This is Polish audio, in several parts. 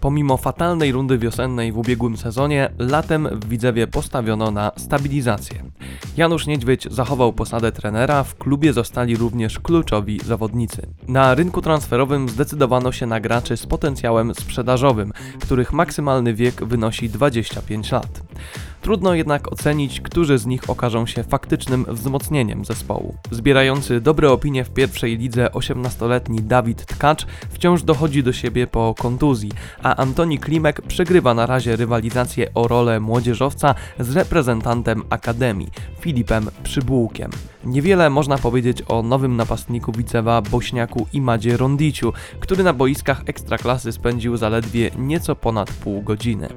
Pomimo fatalnej rundy wiosennej w ubiegłym sezonie, latem w Widzewie postawiono na stabilizację. Janusz Niedźwiedź zachował posadę trenera, w klubie zostali również kluczowi zawodnicy. Na rynku transferowym zdecydowano się na graczy z potencjałem sprzedażowym, których maksymalny wiek wynosi 25 lat. Trudno jednak ocenić, którzy z nich okażą się faktycznym wzmocnieniem zespołu. Zbierający dobre opinie w pierwszej lidze 18-letni Dawid Tkacz wciąż dochodzi do siebie po kontuzji, a Antoni Klimek przegrywa na razie rywalizację o rolę młodzieżowca z reprezentantem Akademii, Filipem Przybułkiem. Niewiele można powiedzieć o nowym napastniku Wicewa Bośniaku Imadzie Rondiciu, który na boiskach Ekstraklasy spędził zaledwie nieco ponad pół godziny.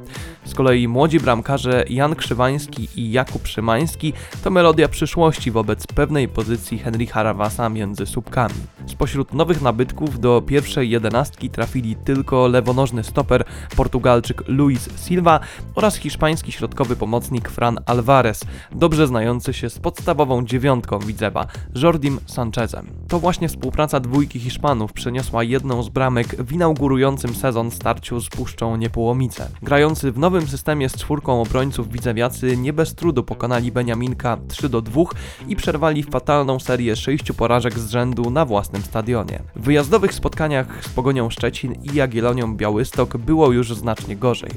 Z kolei młodzi bramkarze Jan Krzywański i Jakub Szymański to melodia przyszłości wobec pewnej pozycji Henryka Rawasa między słupkami. Spośród nowych nabytków do pierwszej jedenastki trafili tylko lewonożny stoper Portugalczyk Luis Silva oraz hiszpański środkowy pomocnik Fran Alvarez, dobrze znający się z podstawową dziewiątką Widzewa, Jordim Sanchezem. To właśnie współpraca dwójki Hiszpanów przeniosła jedną z bramek w inaugurującym sezon starciu z Puszczą Niepołomice. Grający w nowym systemie z czwórką obrońców widzewiacy nie bez trudu pokonali Beniaminka 3 do 2 i przerwali fatalną serię sześciu porażek z rzędu na własnym stadionie. W wyjazdowych spotkaniach z Pogonią Szczecin i Jagiellonią Białystok było już znacznie gorzej.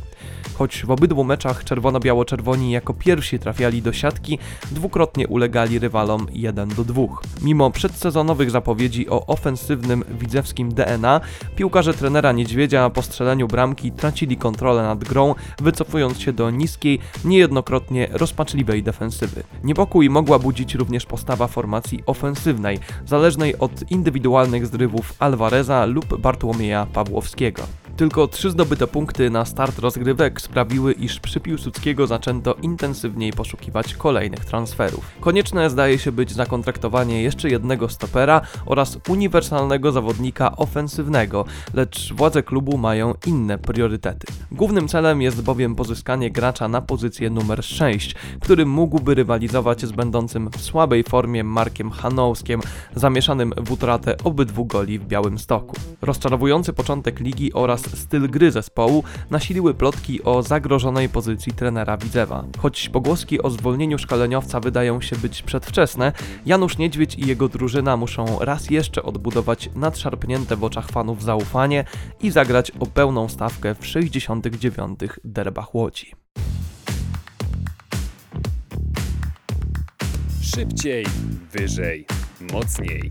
Choć w obydwu meczach czerwono-biało-czerwoni jako pierwsi trafiali do siatki, dwukrotnie ulegali rywalom 1 do 2. Mimo przedsezonowych zapowiedzi o ofensywnym widzewskim DNA, piłkarze trenera Niedźwiedzia po strzeleniu bramki tracili kontrolę nad grą, wycofując się do niskiej, niejednokrotnie rozpaczliwej defensywy. Niepokój mogła budzić również postawa formacji ofensywnej, zależnej od indywidualnych zrywów Alvareza lub Bartłomieja Pawłowskiego. Tylko trzy zdobyte punkty na start rozgrywek sprawiły, iż przy Piłsudskiego zaczęto intensywniej poszukiwać kolejnych transferów. Konieczne zdaje się być zakontraktowanie jeszcze jednego stopera oraz uniwersalnego zawodnika ofensywnego, lecz władze klubu mają inne priorytety. Głównym celem jest bowiem pozyskanie gracza na pozycję numer 6, który mógłby rywalizować z będącym w słabej formie Markiem Hanowskiem, zamieszanym w utratę obydwu goli w Białym Stoku. Rozczarowujący początek ligi oraz styl gry zespołu nasiliły plotki o zagrożonej pozycji trenera Widzewa. Choć pogłoski o zwolnieniu szkoleniowca wydają się być przedwczesne, Janusz Niedźwiedź i jego drużyna muszą raz jeszcze odbudować nadszarpnięte w oczach fanów zaufanie i zagrać o pełną stawkę w 69. derbach Łodzi. Szybciej, wyżej, mocniej.